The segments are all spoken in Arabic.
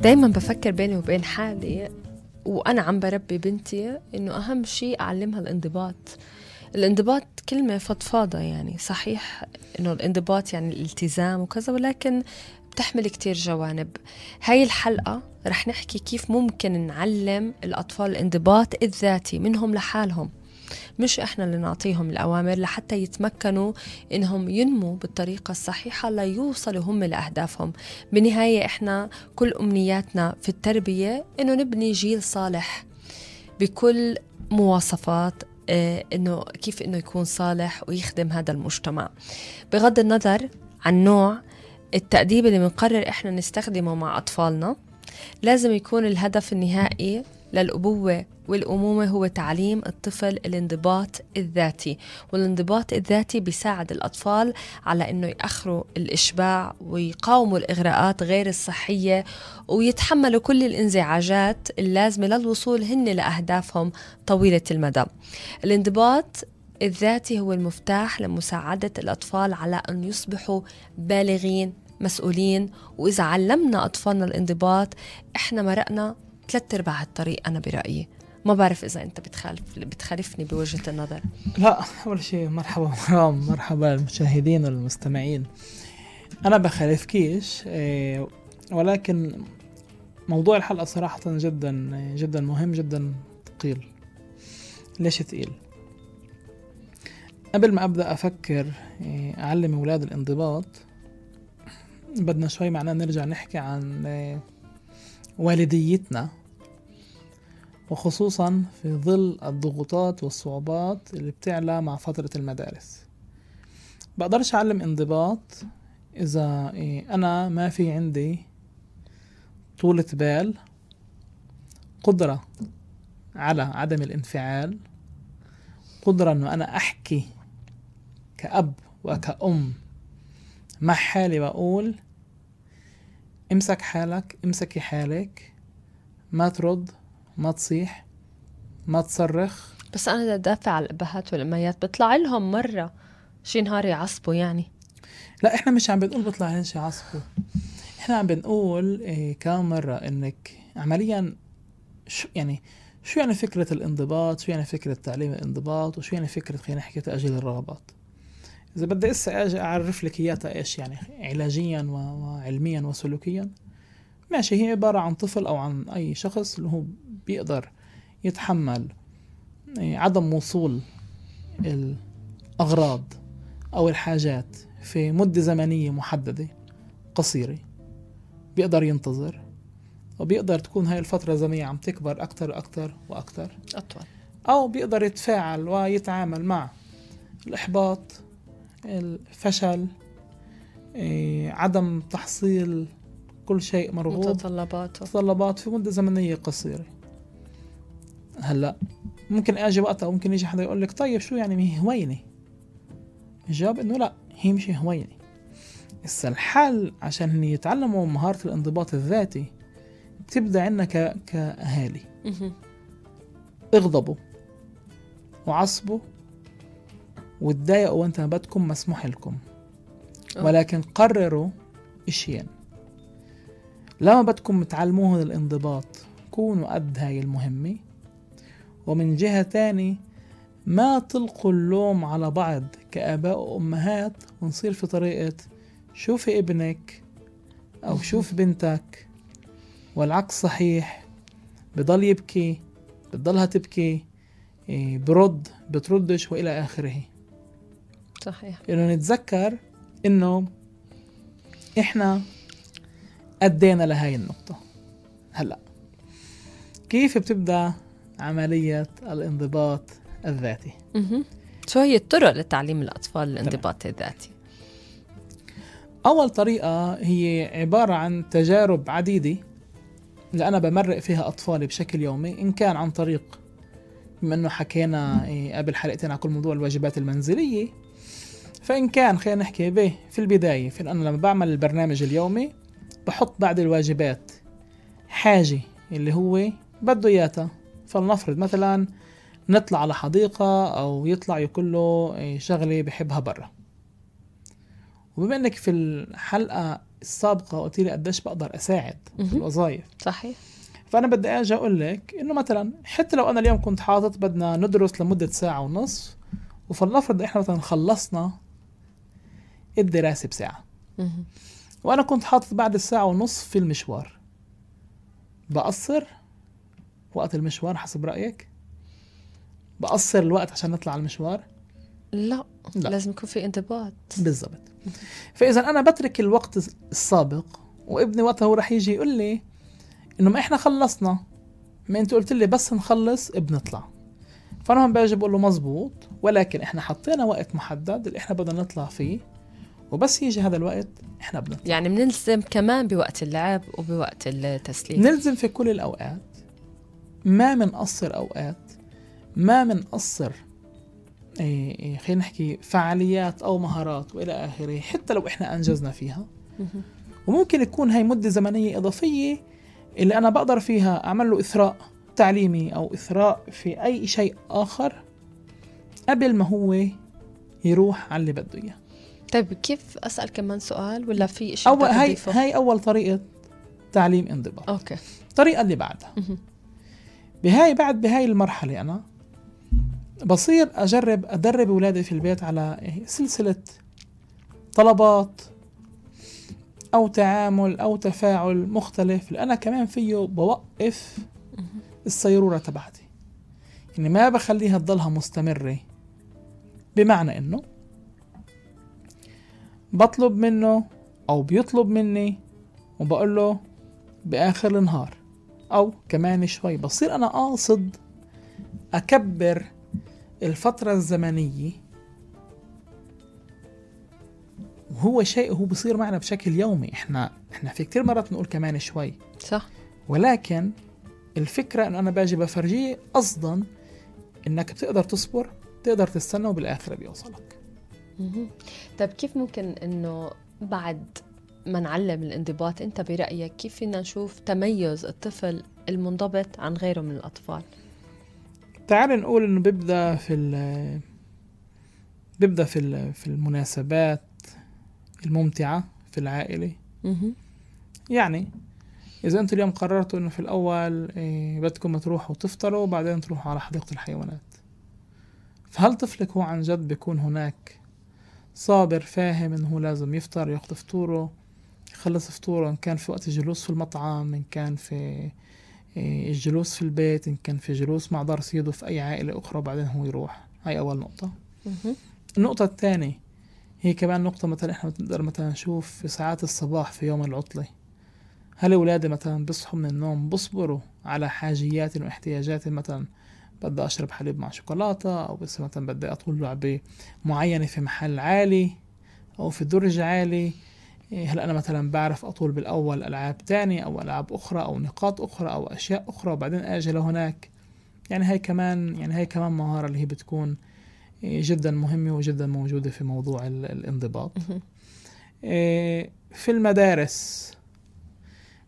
دايما بفكر بيني وبين حالي وأنا عم بربي بنتي إنه أهم شيء أعلمها الانضباط. الانضباط كلمة فضفاضة يعني صحيح إنه الانضباط يعني الالتزام وكذا ولكن بتحمل كتير جوانب. هاي الحلقة رح نحكي كيف ممكن نعلم الأطفال الانضباط الذاتي منهم لحالهم. مش إحنا اللي نعطيهم الأوامر لحتى يتمكنوا إنهم ينموا بالطريقة الصحيحة ليوصلوا هم لاهدافهم بالنهاية إحنا كل أمنياتنا في التربية إنه نبني جيل صالح بكل مواصفات آه، إنه كيف إنه يكون صالح ويخدم هذا المجتمع. بغض النظر عن نوع التأديب اللي بنقرر إحنا نستخدمه مع أطفالنا لازم يكون الهدف النهائي للأبوة والأمومة هو تعليم الطفل الانضباط الذاتي والانضباط الذاتي بيساعد الأطفال على أنه يأخروا الإشباع ويقاوموا الإغراءات غير الصحية ويتحملوا كل الإنزعاجات اللازمة للوصول هن لأهدافهم طويلة المدى. الانضباط الذاتي هو المفتاح لمساعدة الأطفال على أن يصبحوا بالغين مسؤولين وإذا علمنا أطفالنا الانضباط إحنا مرقنا ثلاث أرباع الطريق أنا برأيي. ما بعرف إذا أنت بتخالف بتخالفني بوجهة النظر. لا أول شيء مرحبا مرام مرحبا المشاهدين والمستمعين. أنا بخالفكيش إيه، ولكن موضوع الحلقة صراحة جدا جدا مهم جدا ثقيل. ليش ثقيل؟ قبل ما أبدأ أفكر إيه، أعلم أولاد الانضباط بدنا شوي معنا نرجع نحكي عن إيه، والديتنا. وخصوصا في ظل الضغوطات والصعوبات اللي بتعلى مع فترة المدارس. بقدرش أعلم انضباط إذا إيه، أنا ما في عندي طولة بال قدرة على عدم الانفعال قدرة أنه أنا أحكي كأب وكأم مع حالي وأقول امسك حالك امسكي حالك ما ترد ما تصيح ما تصرخ. بس أنا بدي ادافع على الأبهات والأميات بيطلع لهم مرة شي نهار يعصبوا يعني. لا إحنا مش عم بنقول بيطلع لهم شي يعصبوا. إحنا عم بنقول إيه كم مرة إنك عمليا شو يعني شو يعني فكرة الانضباط؟ شو يعني فكرة تعليم الانضباط؟ وشو يعني فكرة خلينا نحكي تأجيل الرغبات؟ إذا بدي هسه أجي أعرف لك إياها إيش يعني علاجيا وعلميا وسلوكيا ماشي هي عبارة عن طفل أو عن أي شخص اللي هو بيقدر يتحمل إيه، عدم وصول الأغراض أو الحاجات في مدة زمنية محددة قصيرة. بيقدر ينتظر وبيقدر تكون هاي الفترة الزمنية عم تكبر أكتر وأكتر وأكتر. أطول. أو بيقدر يتفاعل ويتعامل مع الإحباط الفشل إيه، عدم تحصيل كل شيء مرغوب متطلبات متطلبات في مدة زمنية قصيرة. هلا ممكن أجي وقتها ممكن يجي حدا يقول لك طيب شو يعني؟ هي هوينة. الجواب إنه لا هي مش هوينة. هسه الحل عشان يتعلموا مهارة الانضباط الذاتي بتبدأ عندنا ك... كأهالي. اغضبوا وعصبوا وتضايقوا وانت ما بدكم مسموح لكم. ولكن قرروا اشيين لما بدكم تعلموهم الانضباط كونوا قد هاي المهمة. ومن جهة تاني ما تلقوا اللوم على بعض كآباء وأمهات ونصير في طريقة شوفي ابنك أو شوف بنتك. والعكس صحيح بضل يبكي بتضلها تبكي إيه، برد بتردش وإلى آخره. صحيح. إنه نتذكر إنه إحنا أدينا لهاي النقطة. هلأ كيف بتبدأ؟ عملية الانضباط الذاتي. شو هي الطرق لتعليم الأطفال الانضباط الذاتي؟ أول طريقة هي عبارة عن تجارب عديدة اللي أنا بمرق فيها أطفالي بشكل يومي إن كان عن طريق بما إنه حكينا إيه، قبل حلقتين على كل موضوع الواجبات المنزلية. فإن كان خلينا نحكي به في البداية في أنا لما بعمل البرنامج اليومي بحط بعد الواجبات حاجة اللي هو بده إياها. فلنفرض مثلا نطلع على حديقة أو يطلع يكون له شغلة بحبها برا. وبما إنك في الحلقة السابقة قلت لي قديش بقدر أساعد في. الوظائف. صحيح. فأنا بدي أجي أقول لك إنه مثلا حتى لو أنا اليوم كنت حاطط بدنا ندرس لمدة ساعة ونص وفلنفرض إحنا مثلا خلصنا الدراسة بساعة. مهم. وأنا كنت حاطط بعد الساعة ونص في المشوار. بقصر وقت المشوار حسب رأيك؟ بقصر الوقت عشان نطلع على المشوار؟ لا. لا. لازم يكون في انضباط. بالضبط. فإذا أنا بترك الوقت السابق وابني وقتها هو رح يجي يقول لي إنه ما إحنا خلصنا. ما أنت قلت لي بس نخلص بنطلع. فأنا هون باجي بقول له مزبوط ولكن إحنا حطينا وقت محدد اللي إحنا بدنا نطلع فيه وبس يجي هذا الوقت إحنا بنطلع. يعني بنلزم كمان بوقت اللعب وبوقت التسليم. نلزم في كل الأوقات. ما منقصر أوقات ما منقصر إيه إيه خلينا نحكي فعاليات أو مهارات وإلى آخره حتى لو إحنا أنجزنا فيها. وممكن يكون هاي مدة زمنية إضافية اللي أنا بقدر فيها أعمل له إثراء تعليمي أو إثراء في أي شيء آخر قبل ما هو يروح على اللي بده إياه طيب كيف أسأل كمان سؤال ولا في شيء بدك هاي؟ هاي أول طريقة تعليم انضباط أوكي الطريقة اللي بعدها. بهاي بعد بهاي المرحلة أنا بصير أجرب أدرب أولادي في البيت على سلسلة طلبات أو تعامل أو تفاعل مختلف اللي أنا كمان فيه بوقف السيرورة تبعتي. يعني ما بخليها تضلها مستمرة. بمعنى إنه بطلب منه أو بيطلب مني وبقول له بآخر النهار. أو كمان شوي. بصير أنا قاصد أكبر الفترة الزمنية. وهو شيء هو بصير معنا بشكل يومي. إحنا إحنا في كتير مرات بنقول كمان شوي. صح. ولكن الفكرة إنه أنا باجي بفرجيه قصدا إنك بتقدر تصبر تقدر تستنى وبالاخر بيوصلك. طيب كيف ممكن إنه بعد ما نعلم الانضباط. انت برأيك كيف فينا نشوف تميز الطفل المنضبط عن غيره من الأطفال؟ تعال نقول إنه بيبدأ في ال بيبدأ في ال- في المناسبات الممتعة في العائلة. مهم. يعني إذا أنتوا اليوم قررتوا إنه في الأول إيه، بدكم تروحوا تفطروا وبعدين تروحوا على حديقة الحيوانات. فهل طفلك هو عن جد بيكون هناك صابر فاهم إنه هو لازم يفطر يأخذ فطوره؟ يخلص فطوره إن كان في وقت الجلوس في المطعم إن كان في إيه، الجلوس في البيت إن كان في جلوس مع دار سيده في أي عائلة أخرى وبعدين هو يروح. هاي أول نقطة. النقطة الثانية هي كمان نقطة مثلا إحنا بنقدر مثلا نشوف في ساعات الصباح في يوم العطلة. هل أولادي مثلا بيصحوا من النوم بصبروا على حاجياتي واحتياجاتي مثلا بدي أشرب حليب مع شوكولاتة أو بس مثلا بدي أطول لعبة معينة في محل عالي أو في درج عالي إيه، هل أنا مثلا بعرف أطول بالأول ألعاب تانية أو ألعاب أخرى أو نقاط أخرى أو أشياء أخرى وبعدين أجي لهناك؟ يعني هاي كمان يعني هاي كمان مهارة اللي هي بتكون إيه، جدا مهمة وجدا موجودة في موضوع ال- الانضباط. إيه، في المدارس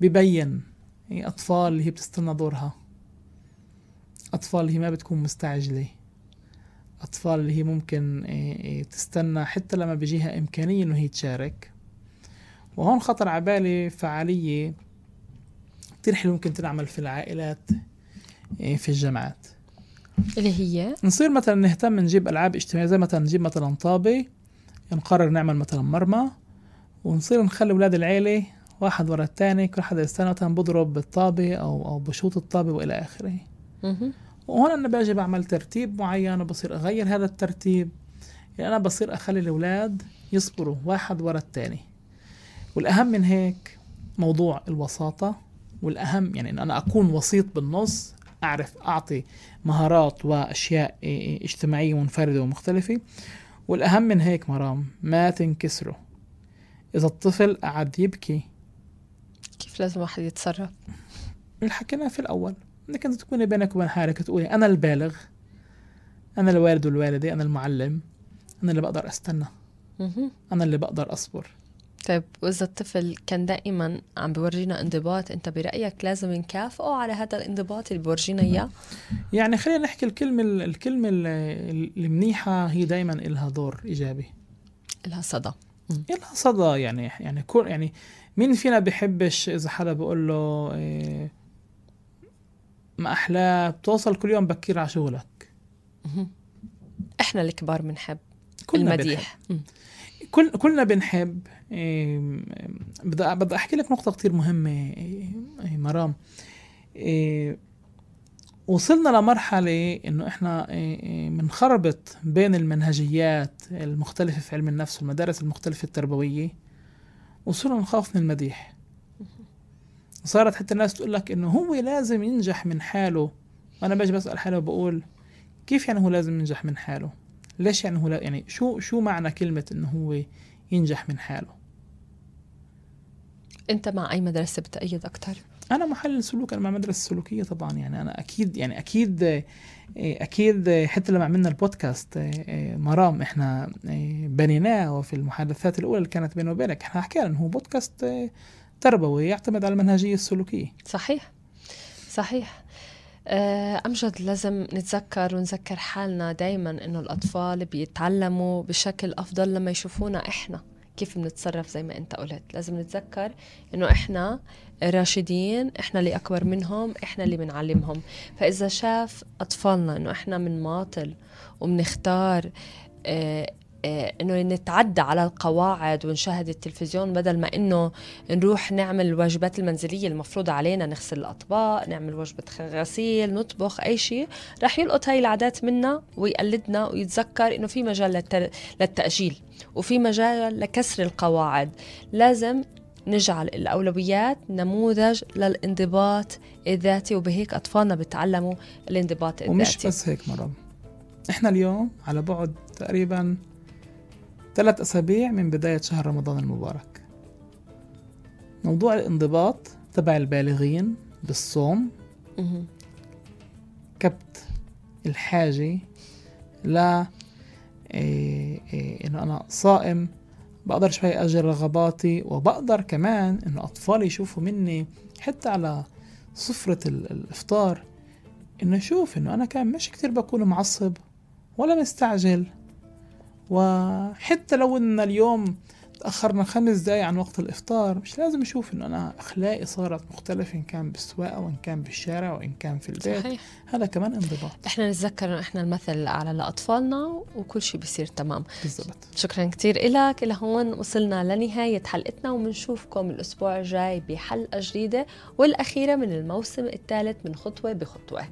ببين إيه، أطفال اللي هي بتستنى دورها. أطفال اللي هي ما بتكون مستعجلة. أطفال اللي هي ممكن إيه، إيه، تستنى حتى لما بيجيها إمكانية إنه هي تشارك. وهون خطر عبالي فعالية كتير حلوة ممكن تنعمل في العائلات إيه، في الجامعات. اللي هي؟ نصير مثلا نهتم نجيب ألعاب اجتماعية زي مثلا نجيب مثلا طابة نقرر نعمل مثلا مرمى ونصير نخلي أولاد العيلة واحد ورا الثاني كل حدا يستنى مثلا بضرب بالطابة أو أو بشوط الطابة وإلى آخره. مهم. وهون أنا بأجي بعمل ترتيب معين وبصير أغير هذا الترتيب. يعني أنا بصير أخلي الأولاد يصبروا واحد ورا الثاني والأهم من هيك موضوع الوساطة والأهم يعني إن أنا أكون وسيط بالنص أعرف أعطي مهارات وأشياء اجتماعية منفردة ومختلفة. والأهم من هيك مرام ما تنكسروا إذا الطفل قعد يبكي. كيف لازم واحد يتصرف؟ اللي حكيناه في الأول إنك أنت تكوني بينك وبين حالك تقولي أنا البالغ أنا الوالد والوالدة أنا المعلم أنا اللي بقدر أستنى. مهم. أنا اللي بقدر أصبر. طيب وإذا الطفل كان دائما عم بورجينا انضباط أنت برأيك لازم نكافئه على هذا الانضباط اللي بورجينا إياه؟ يعني خلينا نحكي الكلمة الكلمة المنيحة هي دايما إلها دور إيجابي. لها صدى. لها صدى يعني يعني كل يعني مين فينا بيحبش إذا حدا بيقول له إيه ما احلاه بتوصل كل يوم بكير على شغلك. إحنا الكبار بنحب المديح. بنحب. كل كلنا بنحب إيه بدي بدي أحكي لك نقطة كتير مهمة إيه إيه مرام. وصلنا لمرحلة إنه إحنا بنخربط بين المنهجيات المختلفة في علم النفس والمدارس المختلفة التربوية وصرنا نخاف من المديح. صارت حتى الناس تقول لك إنه هو لازم ينجح من حاله. وأنا باجي بسأل حالي وبقول كيف يعني هو لازم ينجح من حاله؟ ليش يعني هو لا يعني شو شو معنى كلمة إنه هو ينجح من حاله؟ أنت مع أي مدرسة بتأيد أكثر؟ أنا محلل سلوك أنا مع مدرسة سلوكية طبعا يعني أنا أكيد يعني أكيد أكيد حتى لما عملنا البودكاست مرام إحنا بنيناه وفي المحادثات الأولى اللي كانت بيني وبينك إحنا حكينا إنه هو بودكاست تربوي يعتمد على المنهجية السلوكية صحيح صحيح أمجد لازم نتذكر ونذكر حالنا دايما إنه الأطفال بيتعلموا بشكل أفضل لما يشوفونا إحنا كيف بنتصرف زي ما أنت قلت. لازم نتذكر إنه إحنا راشدين إحنا اللي أكبر منهم إحنا اللي بنعلمهم. فإذا شاف أطفالنا إنه إحنا بنماطل وبنختار آه إنه نتعدى على القواعد ونشاهد التلفزيون بدل ما إنه نروح نعمل الواجبات المنزلية المفروضه علينا نغسل الأطباق نعمل وجبة غسيل نطبخ أي شيء. رح يلقط هاي العادات منا ويقلدنا ويتذكر إنه في مجال للتأجيل وفي مجال لكسر القواعد. لازم نجعل الأولويات نموذج للانضباط الذاتي وبهيك أطفالنا بتعلموا الانضباط الذاتي. ومش بس هيك مرام إحنا اليوم على بعد تقريبا ثلاث أسابيع من بداية شهر رمضان المبارك. موضوع الانضباط تبع البالغين بالصوم كبت الحاجة ل إيه إيه إنه أنا صائم بقدر شوي أجر رغباتي وبقدر كمان إنه أطفالي يشوفوا مني حتى على سفرة الإفطار إنه يشوف إنه أنا كان مش كتير بكون معصب ولا مستعجل. وحتى لو إن اليوم تأخرنا خمس دقايق عن وقت الإفطار مش لازم أشوف إنه أنا أخلاقي صارت مختلفة إن كان بالسواقة وإن كان بالشارع وإن كان في البيت. صحيح. هذا كمان انضباط. إحنا نتذكر إنه إحنا المثل الأعلى لأطفالنا وكل شيء بيصير تمام. بالضبط. شكرا كتير إلك. إلى هون وصلنا لنهاية حلقتنا وبنشوفكم الأسبوع الجاي بحلقة جديدة والأخيرة من الموسم الثالث من خطوة بخطوة.